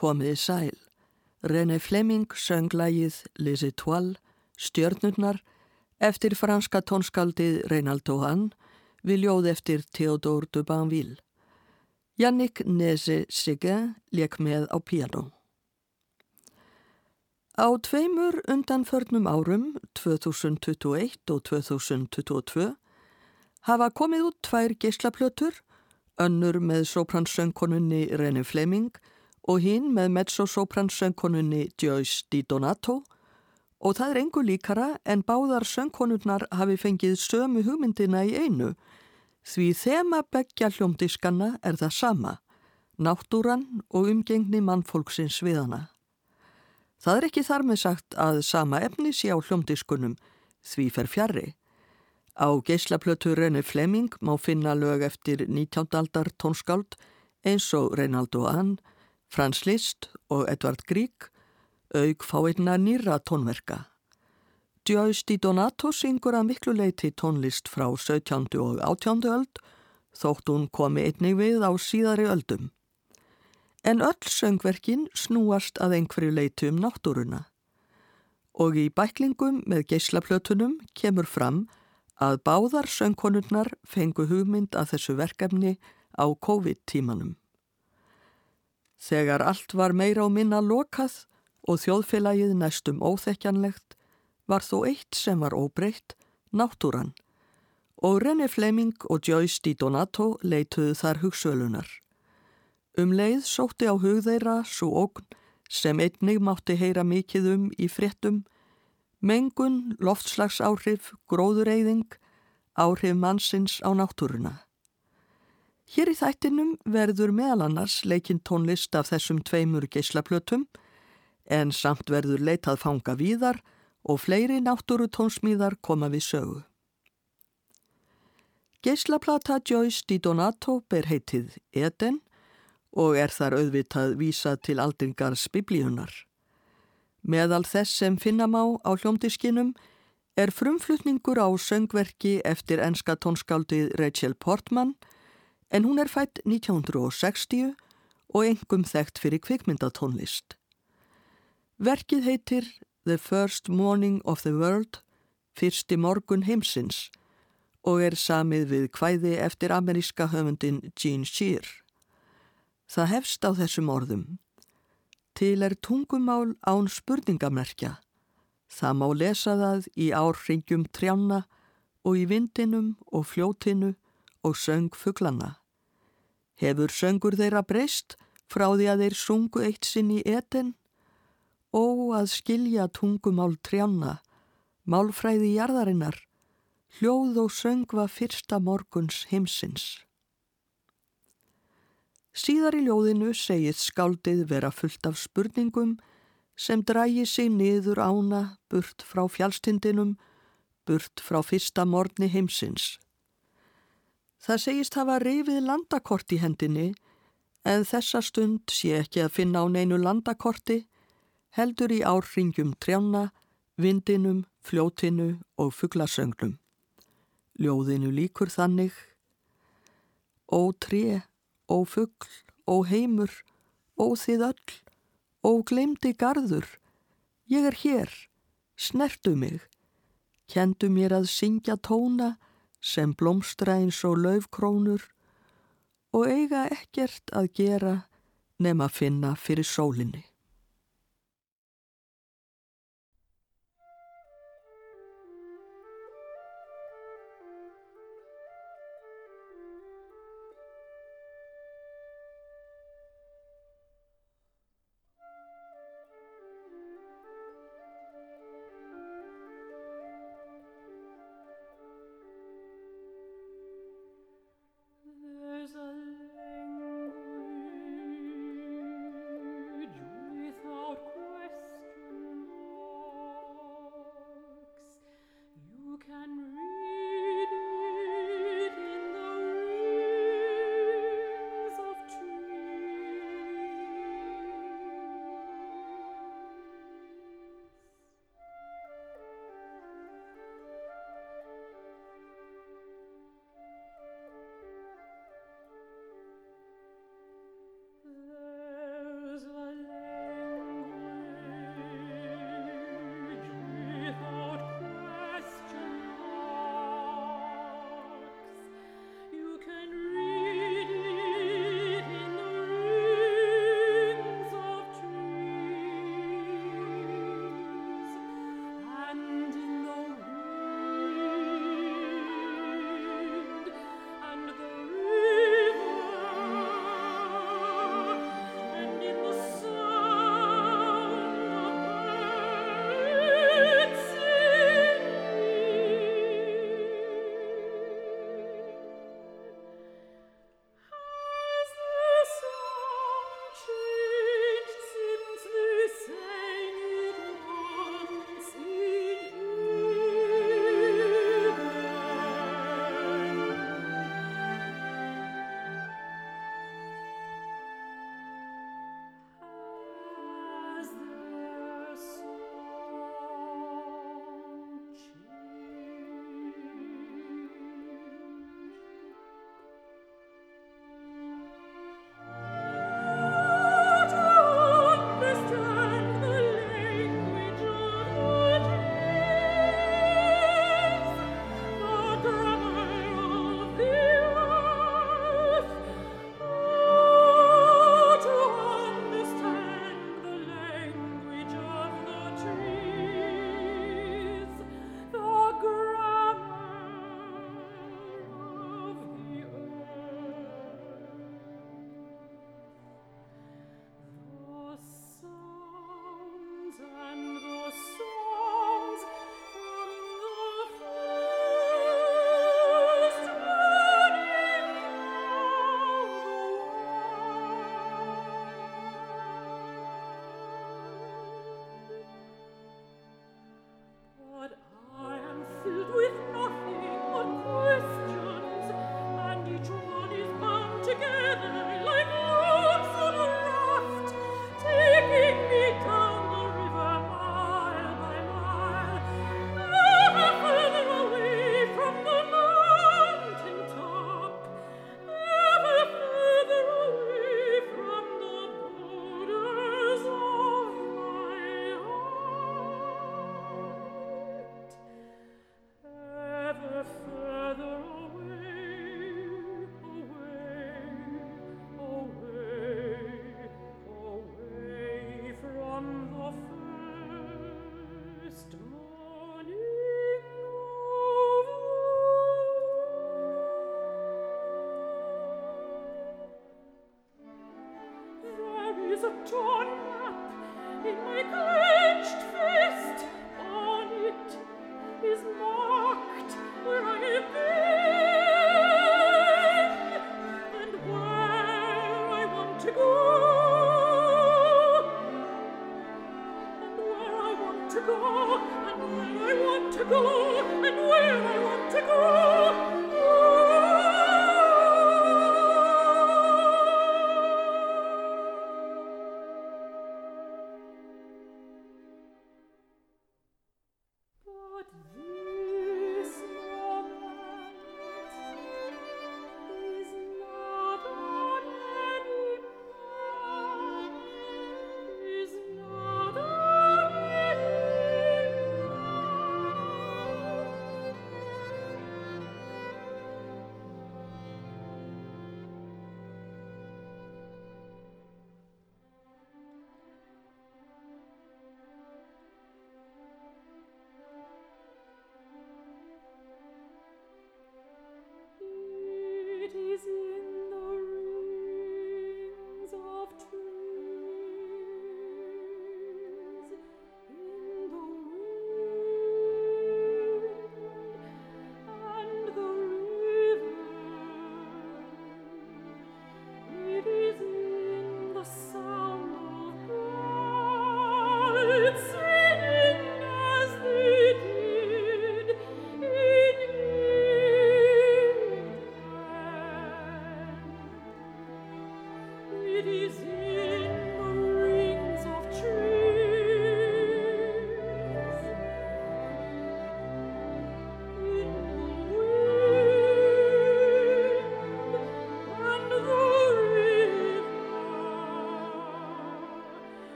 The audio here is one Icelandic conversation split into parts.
Komiði sæl. René Fleming söng lægið Les Etoiles, Stjörnurnar, eftir franska tónskaldið Reynald Ohan, við ljóð eftir Theodore de Banville. Jannik Nese Sigge leik með á piano. Á tveimur undanförnum árum, 2021 og 2022, hafa komið út tvær geyslaplötur, önnur með sopransöngkonunni René Fleming og hinn með mezzo-sopransöngkonunni Joyce Di Donato og það er engu líkara en báðar söngkonunnar hafi fengið sömu hugmyndina í einu því þema begja hljómdískanna er það sama, náttúran og umgengni mannfólksins við hana. Það er ekki þar með sagt að sama efni sé á hljómdískunum því fer fjarrri. Á geyslaplötu René Fleming má finna lög eftir 19. aldar tónskáld eins og Reynaldo Ann, Frans Liszt og Edvard Grieg auk fáinna nýra tónverka. Joyce Di Donato syngur að miklu leiti tónlist frá 17. og 18. öld þótt hún komi einnig við á síðari öldum. En öll söngverkin snúast að einhverju leiti um náttúruna. Og í bæklingum með geyslaplötunum kemur fram að báðar söngkonurnar fengu hugmynd að þessu verkefni á COVID-tímanum. Þegar allt var meira og minna lokað og þjóðfélagið næstum óþekkjanlegt var þó eitt sem var óbreytt, náttúran, og René Fleming og Joyce Di Donato leituðu þar hugsölunar. Um leið sótti á hug þeirra svo ógn sem einnig mátti heyra mikið um í fréttum, mengun, loftslagsáhrif, gróðureyðing, áhrif mannsins á náttúruna. Hér í þættinum verður meðal annars leikinn tónlist af þessum tveimur geyslaplötum en samt verður leitað fanga víðar og fleiri náttúru tónsmíðar koma við sögu. Geyslaplata Joyce Di Donato ber heitið Eden og er þar auðvitað vísað til aldringars biblíunar. Meðal þess sem finna má á hljómdiskinum er frumflutningur á söngverki eftir enska tónskaldið Rachel Portman en hún er fætt 1960 og engum þekkt fyrir kvikmyndatónlist. Verkið heitir The First Morning of the World, fyrsti morgun heimsins og er samið við kvæði eftir ameríska höfundin Gene Shear. Það hefst á þessum orðum. Til er tungumál án spurningamerkja. Það má lesa það í árringjum trjána og í vindinum og fljótinu og söng fugglanna. Hefur söngur þeirra breyst frá því að þeir sungu eitt sinn í eten? Ó að skilja tungumál trjána, málfræði jarðarinnar, hljóð og söngva fyrsta morguns heimsins. Síðar í ljóðinu segið skáldið vera fullt af spurningum sem drægi sig niður ána burt frá fjálstindinum, burt frá fyrsta morgni heimsins. Það segist hafa reyfið landakort í hendinni en þessa stund sé ekki að finna á neinu landakorti heldur í árringjum trjána, vindinum, fljótinu og fugglasöngnum. Ljóðinu líkur þannig Ó tré, ó fuggl, ó heimur, ó þið öll, ó glemdi gardur, ég er hér, snertu mig, kendu mér að syngja tóna, sem blómstra eins og laufkrónur og eiga ekkert að gera nema finna fyrir sólinni.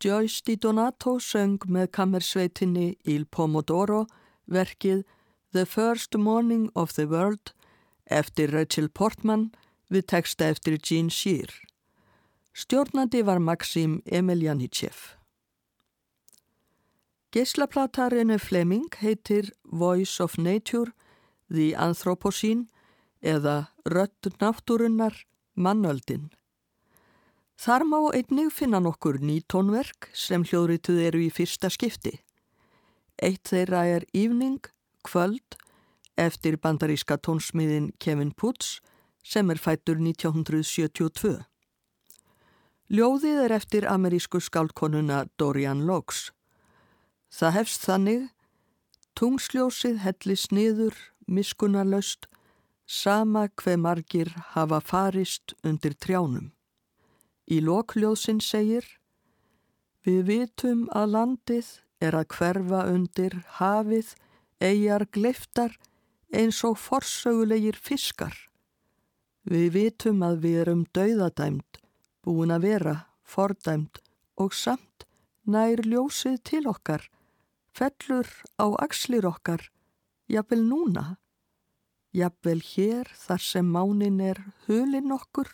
Joyce Di Donato söng með kammersveitinni Il Pomodoro verkið The First Morning of the World eftir Rachel Portman við texta eftir Gene Shear. Stjórnandi var Maxim Emelianichev. Geislaplatarinu Fleming heitir Voice of Nature, The Anthropocene eða Rött náttúrunnar, Mannöldin. Þar má einnig finna nokkur nýtónverk sem hljóðrituð eru í fyrsta skipti. Eitt þeirra er Evening, kvöld, eftir bandaríska tónsmiðin Kevin Putz sem er fættur 1972. Ljóðið er eftir amerísku skálkonuna Dorian Loggs. Það hefst þannig, tungsljósið hellist niður, miskunarlaust, sama hver margir hafa farist undir trjánum. Í lokljóðsinn segir Við vitum að landið er að hverfa undir hafið, eigjar gleiftar eins og forsögulegir fiskar. Við vitum að við erum dauðadæmt, búin að vera, fordæmt og samt nær ljósið til okkar, fellur á axlir okkar, jafnvel núna, jafnvel hér þar sem mánin er hulinn okkur,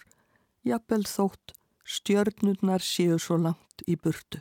jafnvel þótt stjörnurnar séu svo langt í burtu.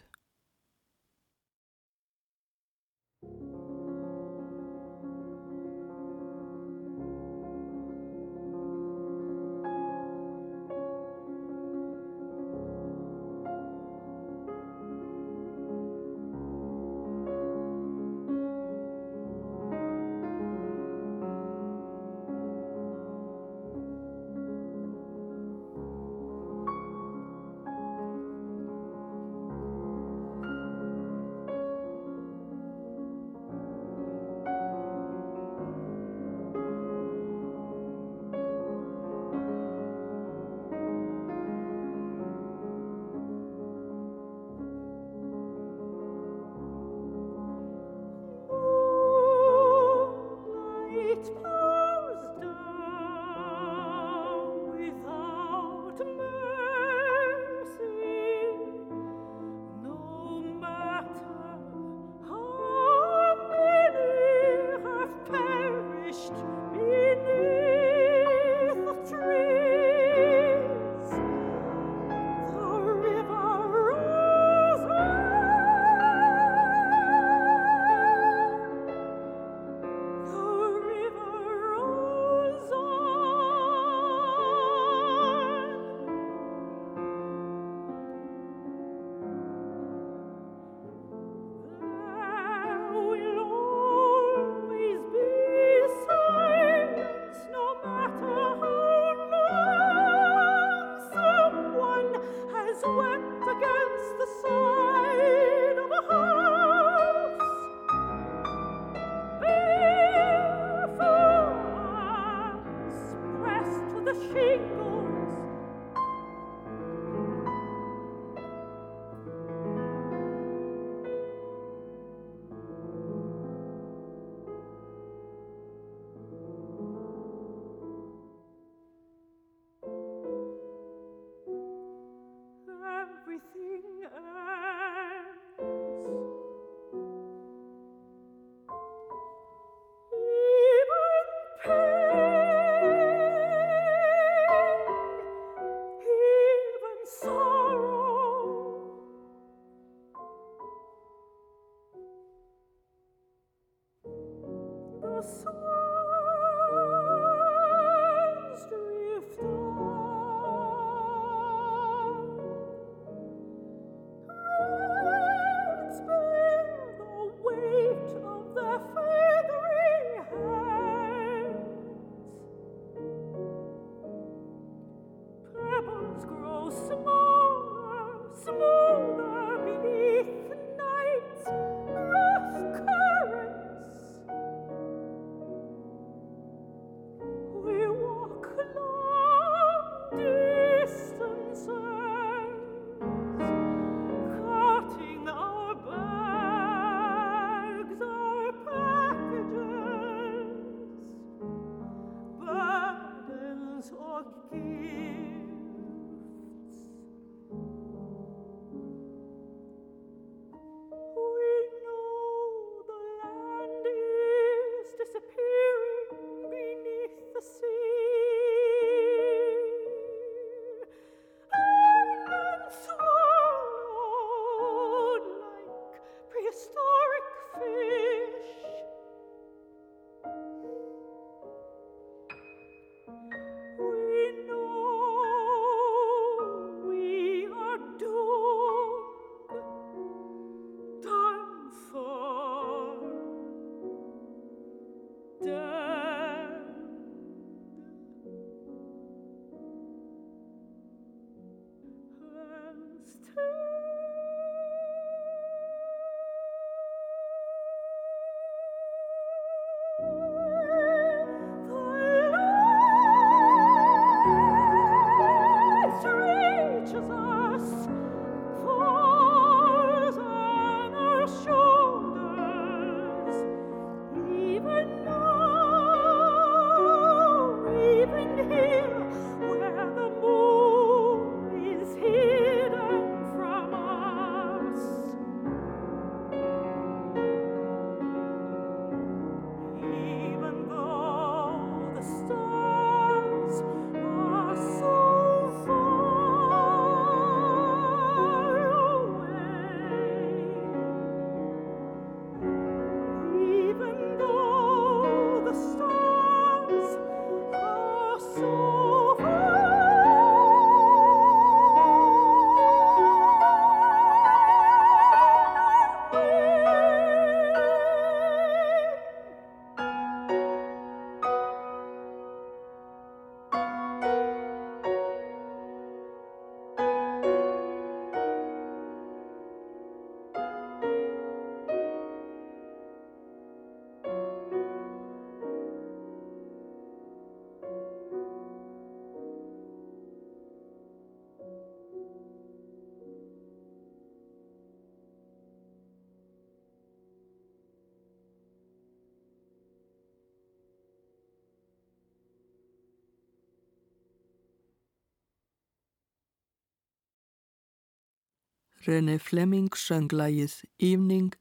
René Fleming söng lagið Evening,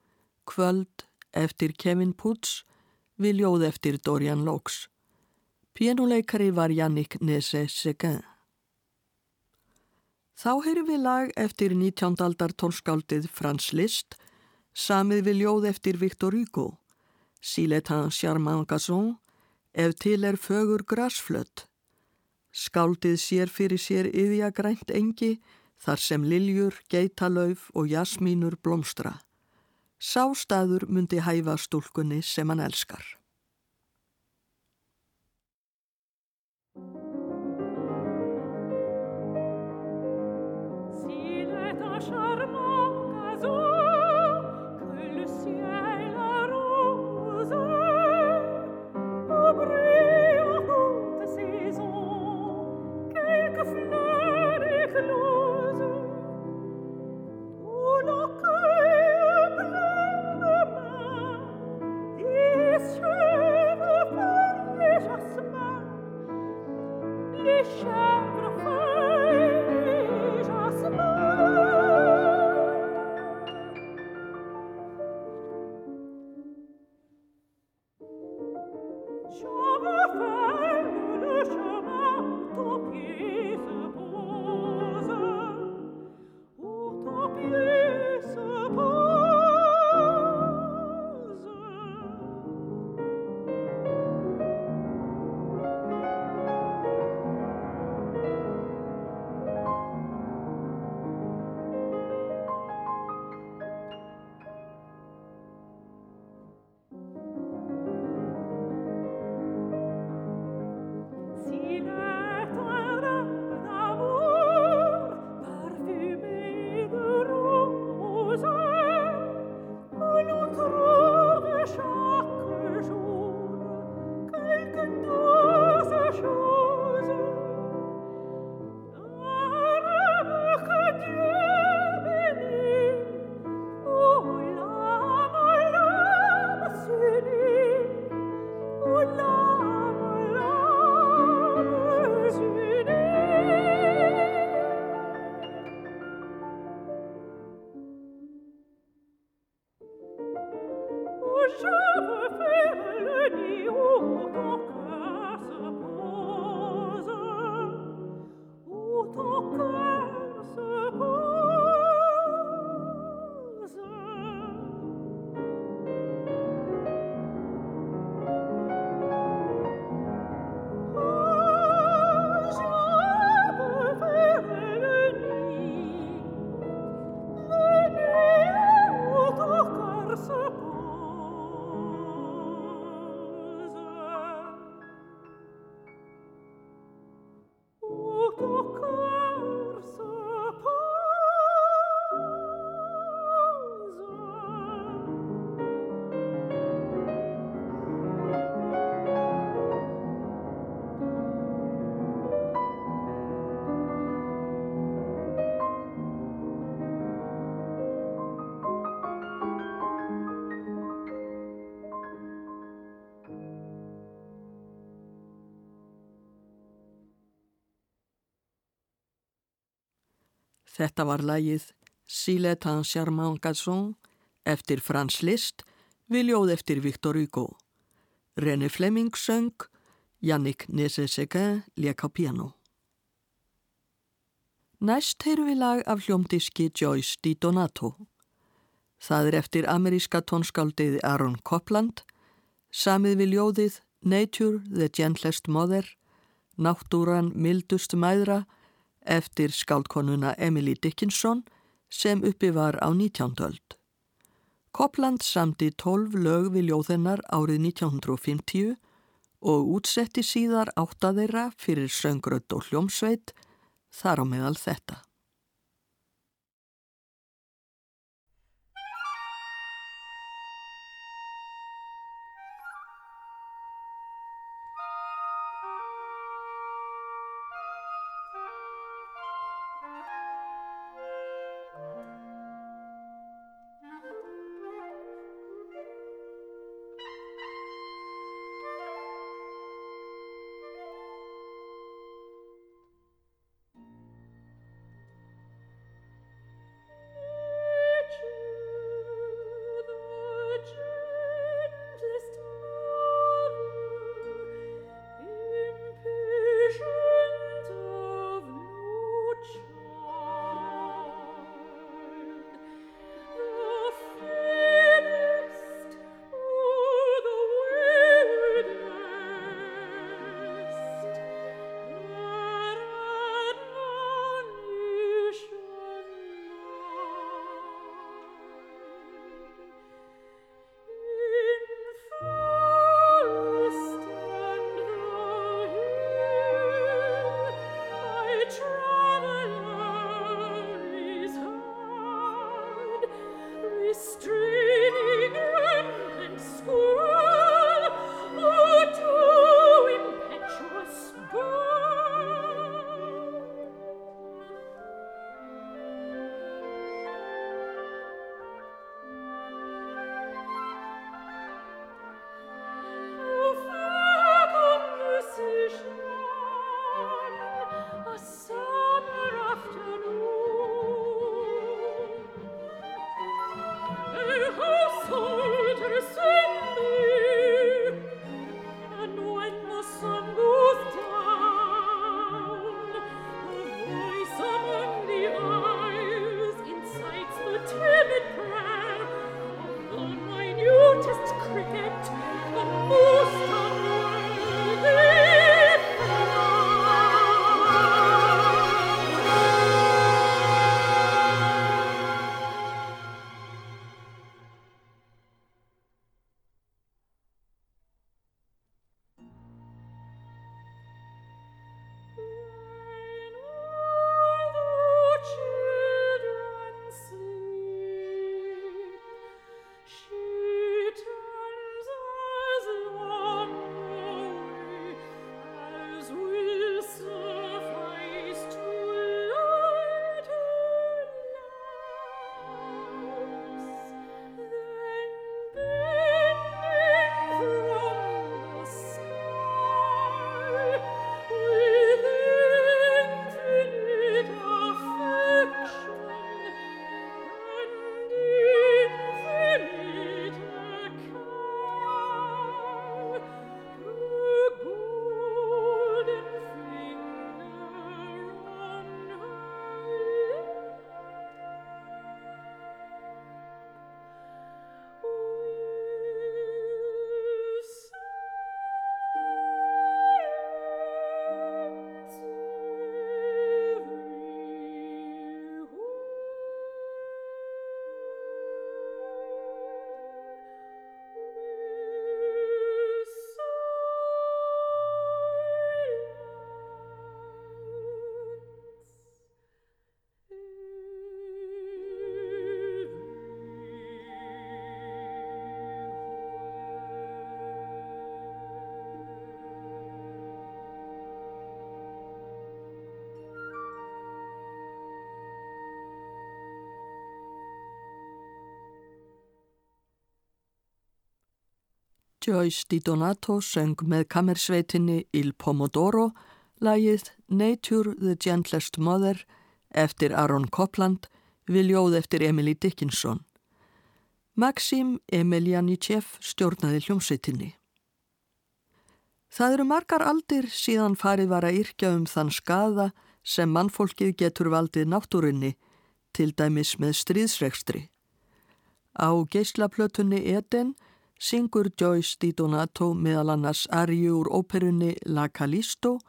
Kvöld eftir Kevin Putz við ljóð eftir Dorian Lóks. Pianuleikari var Jannik Nese-Seguin. Þá heyri við lag eftir 19. aldar tónskáldið Frans Liszt, samið við ljóð eftir Victor Hugo, Siletan Charmant Gazon, ef til er fögur grasflött. Skáldið sér fyrir sér yðja grænt engi, þar sem liljur, geitalöf og jasmínur blómstra. Sá staður myndi hæfa stúlkunni sem hann elskar. Yes, cheveux faits, le nez au Þetta var lagið Silet un charmant garçon eftir Frans Liszt, viljóð eftir Victor Hugo. René Fleming söng, Jannik Nese-Seguin lék á piano. Næst heyru við lag af hljómdiski Joyce Di Donato. Það er eftir ameríska tónskáldið Aaron Copland, samið við ljóðið Nature the Gentlest Mother, Náttúran Mildust Mæðra, eftir skáldkonuna Emily Dickinson sem uppi var á 19. öld. Kopland samti 12 lög við ljóðennar árið 1950 og útsetti síðar áttadeira fyrir söngrödd og hljómsveit þar á meðal þetta. Joyce Di Donato söng með kamersveitinni Il Pomodoro lagið Nature the Gentlest Mother eftir Aaron Copland við ljóð eftir Emily Dickinson. Maxim Emelianichev stjórnaði hljómsveitinni. Það eru margar aldir síðan farið var að yrkja um þann skada sem mannfólkið getur valdið náttúrunni, til dæmis með stríðsregstri. Á geyslaplötunni Eden syngur Joyce Di Donato meðal annars Ariu úr óperunni La Callisto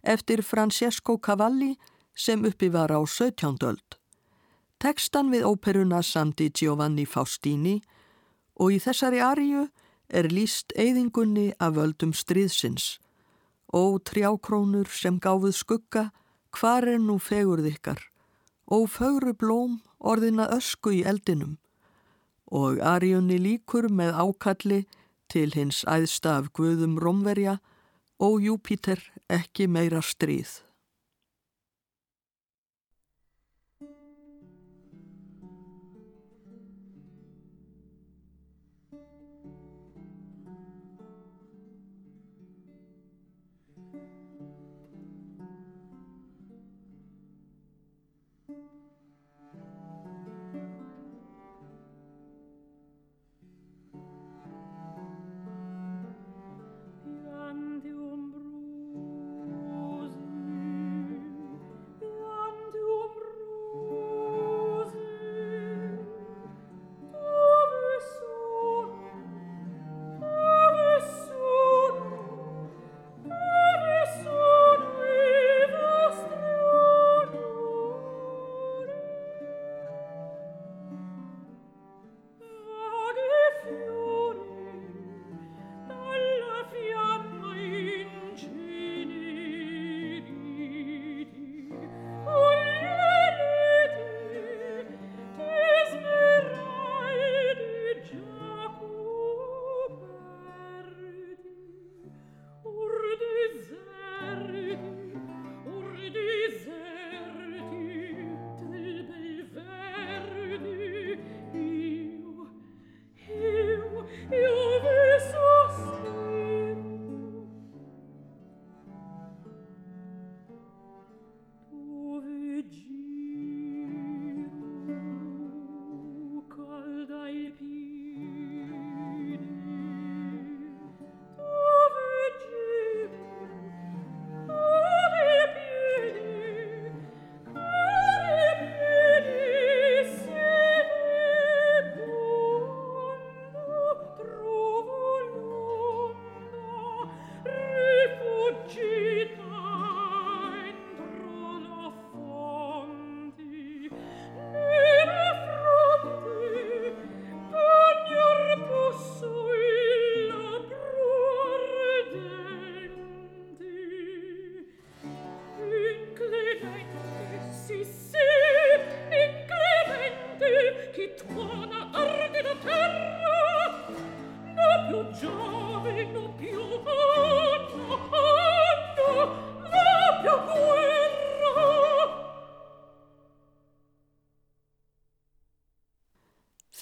eftir Francesco Cavalli sem uppi var á 17. öld. Tekstan við óperuna samti Giovanni Faustini og í þessari Ariu er líst eyðingunni af völdum stríðsins. Ó trjákrónur sem gáfuð skugga, hvar er nú fegurð ykkar? Ó fögru blóm orðina ösku í eldinum. Og Ariunni líkur með ákalli til hins æðsta af guðum Rómverja, ó Júpiter ekki meira stríð.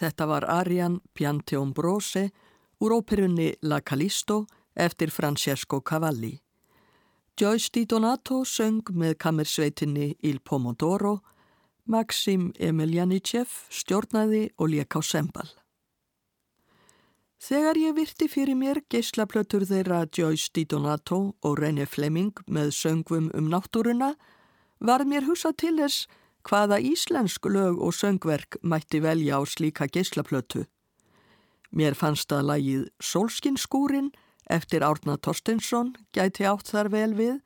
Þetta var Arian Pianteombrose úr óperunni La Callisto eftir Francesco Cavalli. Joyce Di Donato söng með kamersveitinni Il Pomodoro, Maxim Emelianichev stjórnaði og lék á sembal. Þegar ég virti fyrir mér geyslaplötur þeirra Joyce Di Donato og René Fleming með söngvum um náttúruna var mér hugsað til þess hvaða íslensk lög og söngverk mætti velja á slíka geyslaplötu. Mér fannst að lagið Solskinskúrin eftir Árna Torstensson gæti átt þar vel við,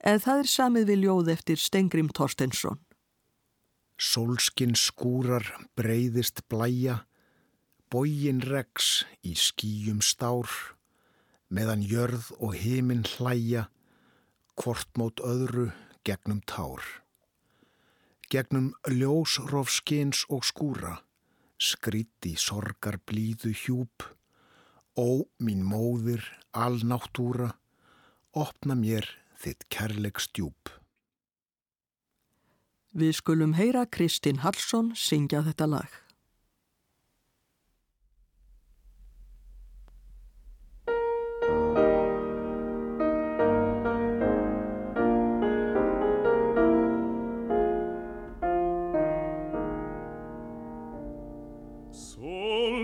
en það er samið við ljóð eftir Stengrim Torstensson. Solskinskúrar breyðist blæja, bógin regs í skýjum stár, meðan jörð og heiminn hlæja, hvort mót öðru gegnum tár gegnum ljósrófskins og skúra, skríti sorgar blíðu hjúp, ó mín móðir, alnáttúra, opna mér þitt kærleik stjúp. Við skulum heyra Kristinn Hallsson syngja þetta lag.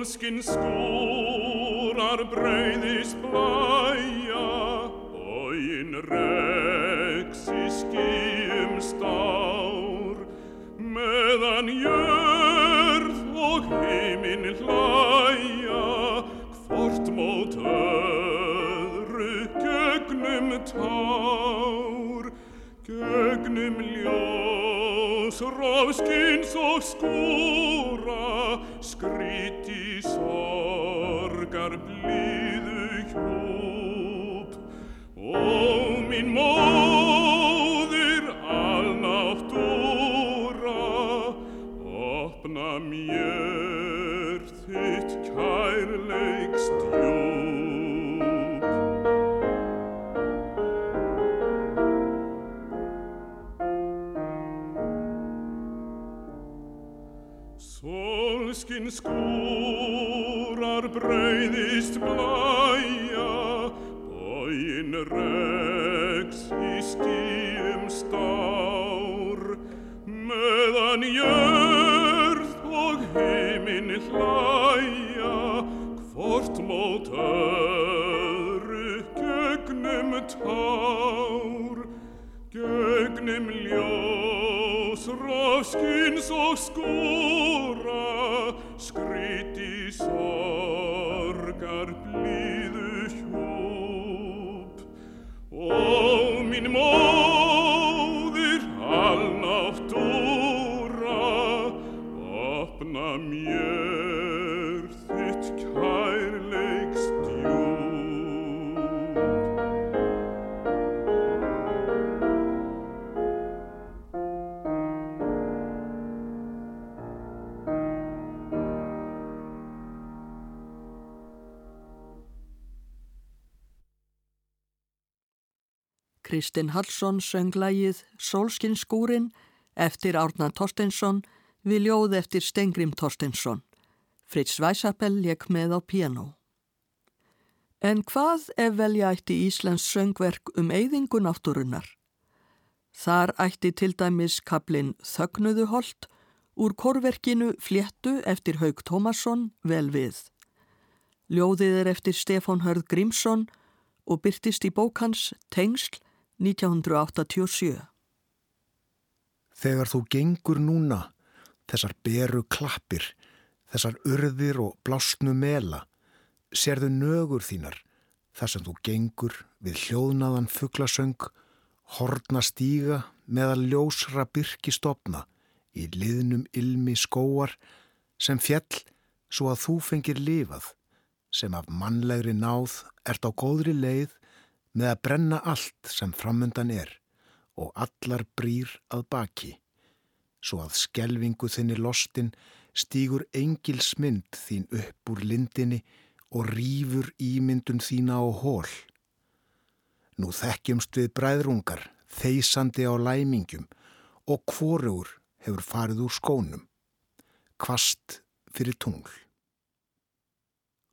Sólskinn skúrar breyðist blæja Bóin regs í skýjum stár. Meðan jörð og heiminn hlæja Hvort mót öðru gögnum tár. Gögnum ljós, rofskins og skúra skríti mín móðir alnáttúra opna mér þitt kærleikst djúp Solskinn skúrar breyðist blæja, öðru gögnum tár, gögnum ljós, rofskins og skúra, Kristinn Hallsson söng lagið Sólskinskúrin eftir Árna Torstensson við ljóð eftir Stengrim Torstensson. Fritz Weissapel leik með á piano. En hvað ef velja ætti Íslands söngverk um eyðingu náttúrunnar? Þar ætti til dæmis kaplinn Þögnuðuholt úr korverkinu Fléttu eftir Haug Tómasson vel við. Ljóðið er eftir Stefán Hörð Grímsson og byrtist í bókans Tengsl 1987. Þegar þú gengur núna, þessar beru klappir, þessar urðir og blásnu mela, sérðu nögur þínar, þar sem þú gengur við hljóðnaðan fugglasöng, horna stíga meðal ljósra byrkistofna í liðnum ilmi skóar sem fjell svo að þú fengir lifað, sem af mannlegri náð ert á góðri leið með að brenna allt sem framundan er og allar brýr að baki, svo að skelvingu þinni lostin stígur engilsmynd þín upp úr lindinni og rýfur ímyndun þína á hól. Nú þekkjumst við bræðrungar, þeysandi á læmingjum og hvorugur hefur farið úr skónum. Kvast fyrir tungl.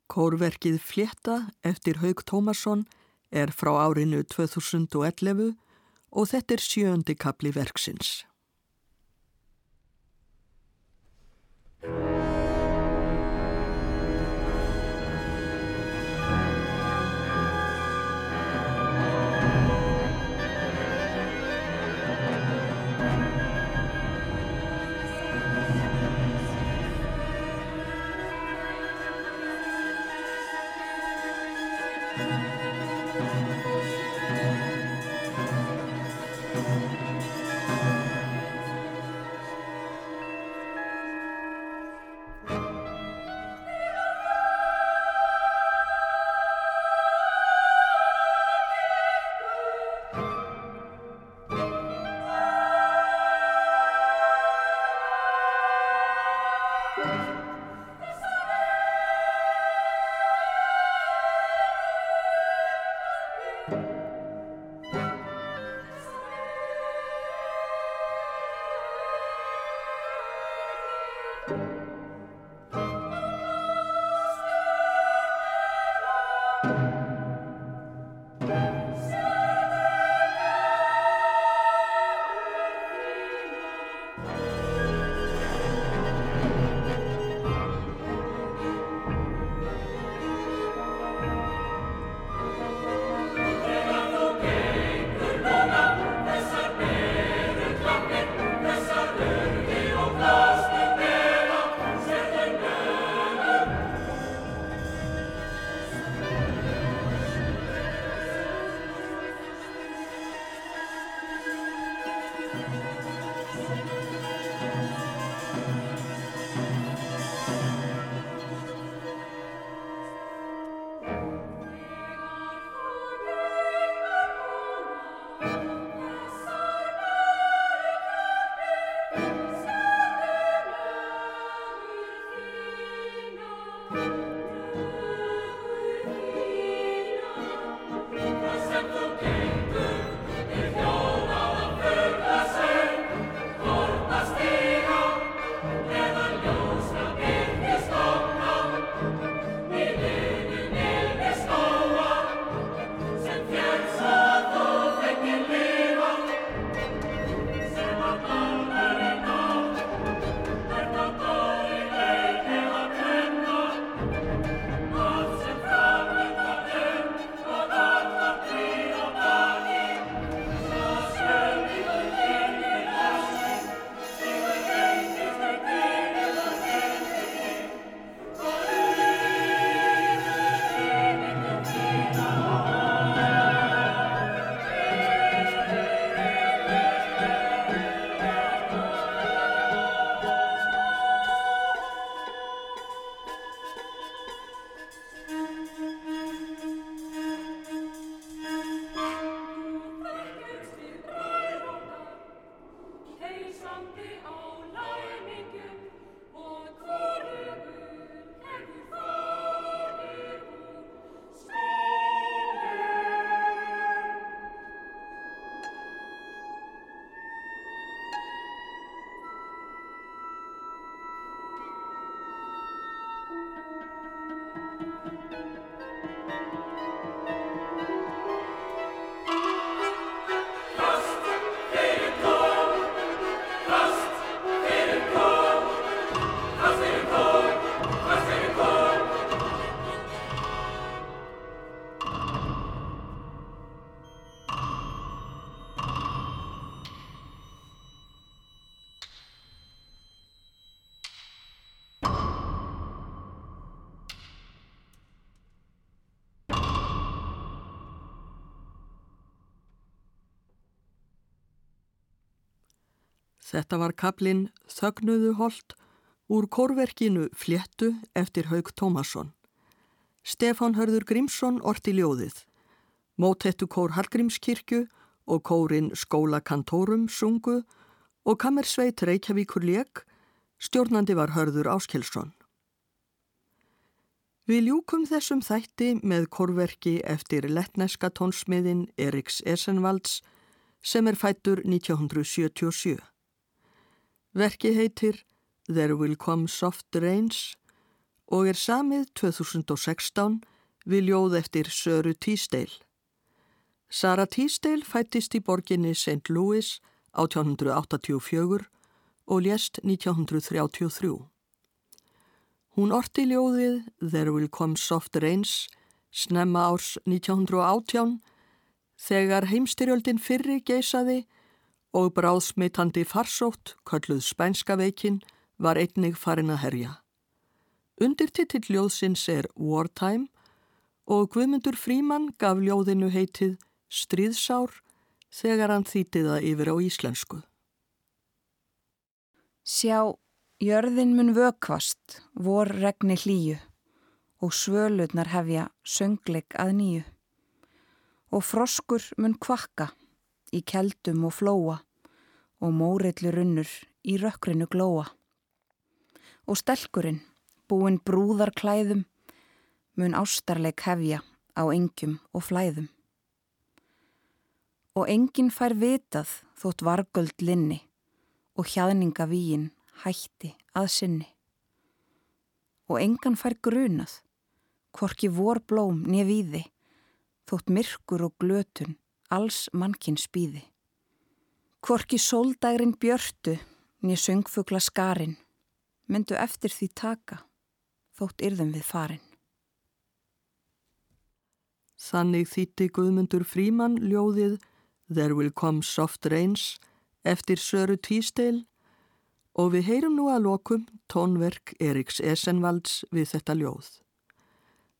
Kórverkið Flétta eftir Haug Tómasson er frá árinu 2011 og þetta er sjöndi kapli verksins. Þetta var kaplinn Þögnuðu hold úr kórverkinu Fléttu eftir Haug Tómasson. Stefán Hörður Grímsson orti ljóðið. Mótettu kór Hallgrímskirkju og kórin Skóla Kantórum sungu og Kammersveit Reykjavíkur leik, stjórnandi var Hörður Áskelsson. Við ljúkum þessum þætti með kórverki eftir letneska tónsmiðin Eriks Esenvalds sem er fættur 1977. Verki heitir There Will Come Soft Rains og er samið 2016 við ljóð eftir Söru Tísteil. Sara Tísteil fættist í borginni St. Louis 1884 og lést 1933. Hún orti ljóðið There Will Come Soft Rains snemma árs 1918 þegar heimstyrjöldin fyrri geysaði og bráðsmitandi farsótt, kölluð spænska veikin, var einnig farin að herja. Undirtitill ljóðsins er Wartime og Guðmundur Fríman gaf ljóðinu heitið stríðsár þegar hann þýtiða yfir á íslensku. Sjá, jörðin mun vökvast, vor regni hlýju og svölutnar hefja söngleik að nýju. Og froskur mun kvakka í keldum og flóa og mórillu runnur í rökkrinu glóa. Og stelkurinn, búinn brúðar klæðum, mun ástarleik hefja á engjum og flæðum og enginn fær vitað þótt vargöld linni og hjaðninga víin hætti að sinni. Og engan fær grunað, hvorki vor blóm nýja víði, þótt myrkur og glötun alls mannkinn spýði. Hvorki sóldægrin björtu nýja söngfugla skarin, myndu eftir því taka, þótt yrðum við farin. Þannig þýtti Guðmundur Fríman ljóðið There Will Come Soft Rains eftir Söru Tísteil og við heyrum nú að lokum tónverk Eriks Esenvalds við þetta ljóð.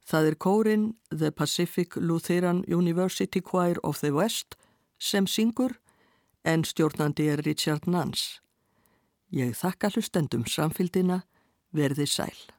Það er kórin The Pacific Lutheran University Choir of the West sem syngur en stjórnandi er Richard Nance. Ég þakka hlustendum samfélgina, verði sæl.